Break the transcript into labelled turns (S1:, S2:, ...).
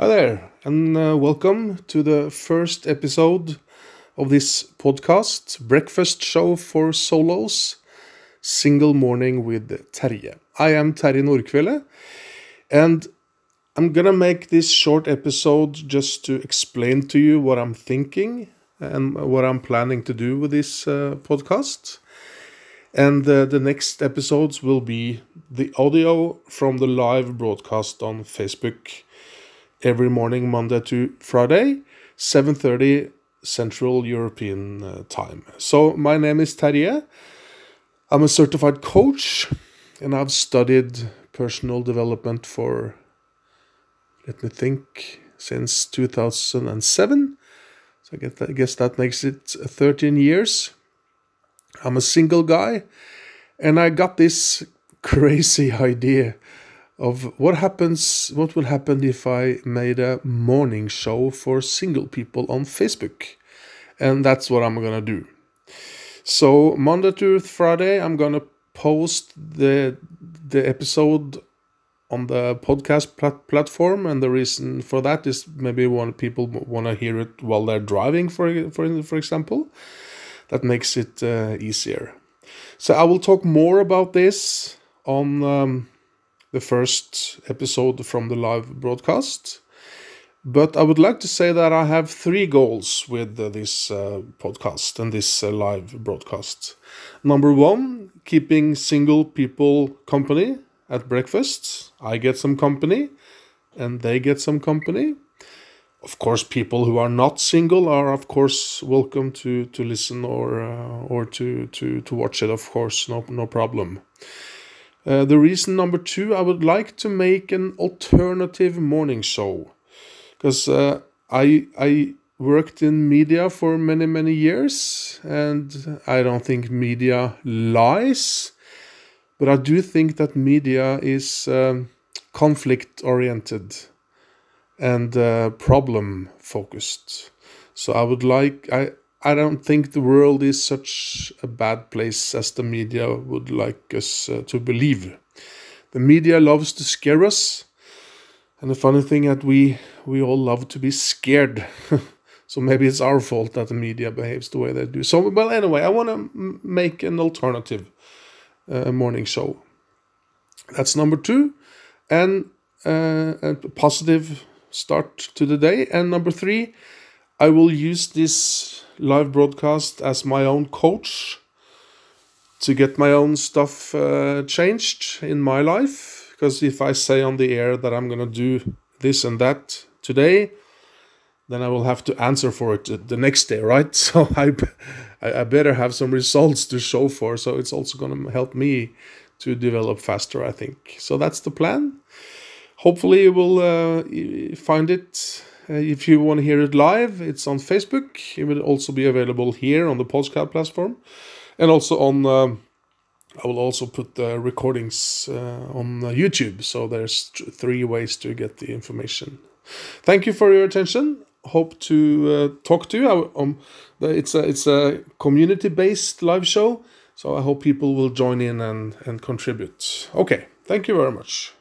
S1: Hi there, and uh, welcome to the first episode of this podcast, Breakfast Show for Solos, Single Morning with Terje. I am Terje Nordkvele, and I'm gonna make this short episode just to explain to you what I'm thinking and what I'm planning to do with this uh, podcast. And uh, the next episodes will be the audio from the live broadcast on Facebook every morning, Monday to Friday, 7:30 Central European uh, time. So my name is Terje. I'm a certified coach, and I've studied personal development for, let me think, since 2007. So I guess that, I guess that makes it 13 years. I'm a single guy, and I got this crazy idea of what happens what will happen if I made a morning show for single people on Facebook. And that's what I'm gonna do. So Monday to Friday I'm gonna post the the episode on the podcast plat- platform and the reason for that is maybe one people want to hear it while they're driving for for for example that makes it uh, easier so i will talk more about this on um, the first episode from the live broadcast. But I would like to say that I have three goals with uh, this uh, podcast and this uh, live broadcast. Number one, keeping single people company at breakfast. I get some company and they get some company. Of course, people who are not single are, of course, welcome to, to listen or uh, or to, to, to watch it. Of course, no no problem. Uh, the reason number two, I would like to make an alternative morning show because uh, I I worked in media for many many years, and I don't think media lies, but I do think that media is um, conflict oriented and uh, problem focused. So I would like I I don't think the world is such a bad place as the media would like us uh, to believe. The media loves to scare us, and the funny thing that we we all love to be scared. so maybe it's our fault that the media behaves the way they do. So well, anyway, I want to make an alternative uh, morning show. That's number two, and uh, a positive start to the day. And number three, I will use this live broadcast as my own coach to get my own stuff uh, changed in my life. Because if I say on the air that I'm going to do this and that today, then I will have to answer for it the next day, right? So I, I better have some results to show for. So it's also going to help me to develop faster, I think. So that's the plan. Hopefully, you will uh, find it if you want to hear it live, it's on Facebook. It will also be available here on the podcast platform, and also on. Um, I will also put the recordings uh, on uh, YouTube. So there's three ways to get the information. Thank you for your attention. Hope to uh, talk to you. Um, it's a it's a community based live show, so I hope people will join in and and contribute. Okay, thank you very much.